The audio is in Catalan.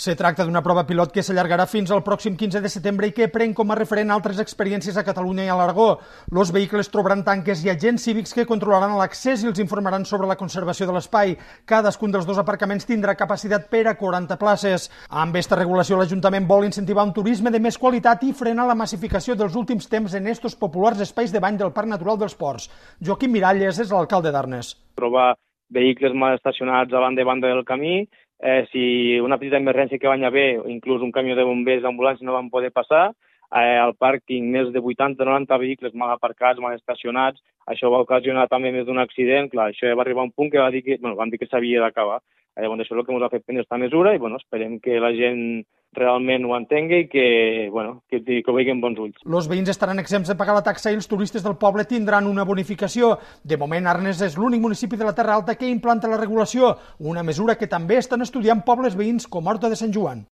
Se tracta d'una prova pilot que s'allargarà fins al pròxim 15 de setembre i que pren com a referent altres experiències a Catalunya i a l'Aragó. Los vehicles trobaran tanques i agents cívics que controlaran l'accés i els informaran sobre la conservació de l'espai. Cadascun dels dos aparcaments tindrà capacitat per a 40 places. Amb aquesta regulació, l'Ajuntament vol incentivar un turisme de més qualitat i frenar la massificació dels últims temps en estos populars espais de bany del Parc Natural dels Ports. Joaquim Miralles és l'alcalde d'Arnes. Trobar vehicles mal estacionats a banda i banda del camí, eh, si una petita emergència que va haver, inclús un camió de bombers d'ambulància no van poder passar, eh, al pàrquing més de 80-90 vehicles mal aparcats, mal estacionats, això va ocasionar també més d'un accident, clar, això va arribar a un punt que va dir que, bueno, van dir que s'havia d'acabar. Eh, llavors això és el que ens ha fet prendre aquesta mesura i bueno, esperem que la gent realment ho entengui i que, bueno, que, que ho vegin bons ulls. Los veïns estaran exempts de pagar la taxa i els turistes del poble tindran una bonificació. De moment, Arnes és l'únic municipi de la Terra Alta que implanta la regulació, una mesura que també estan estudiant pobles veïns com Horta de Sant Joan.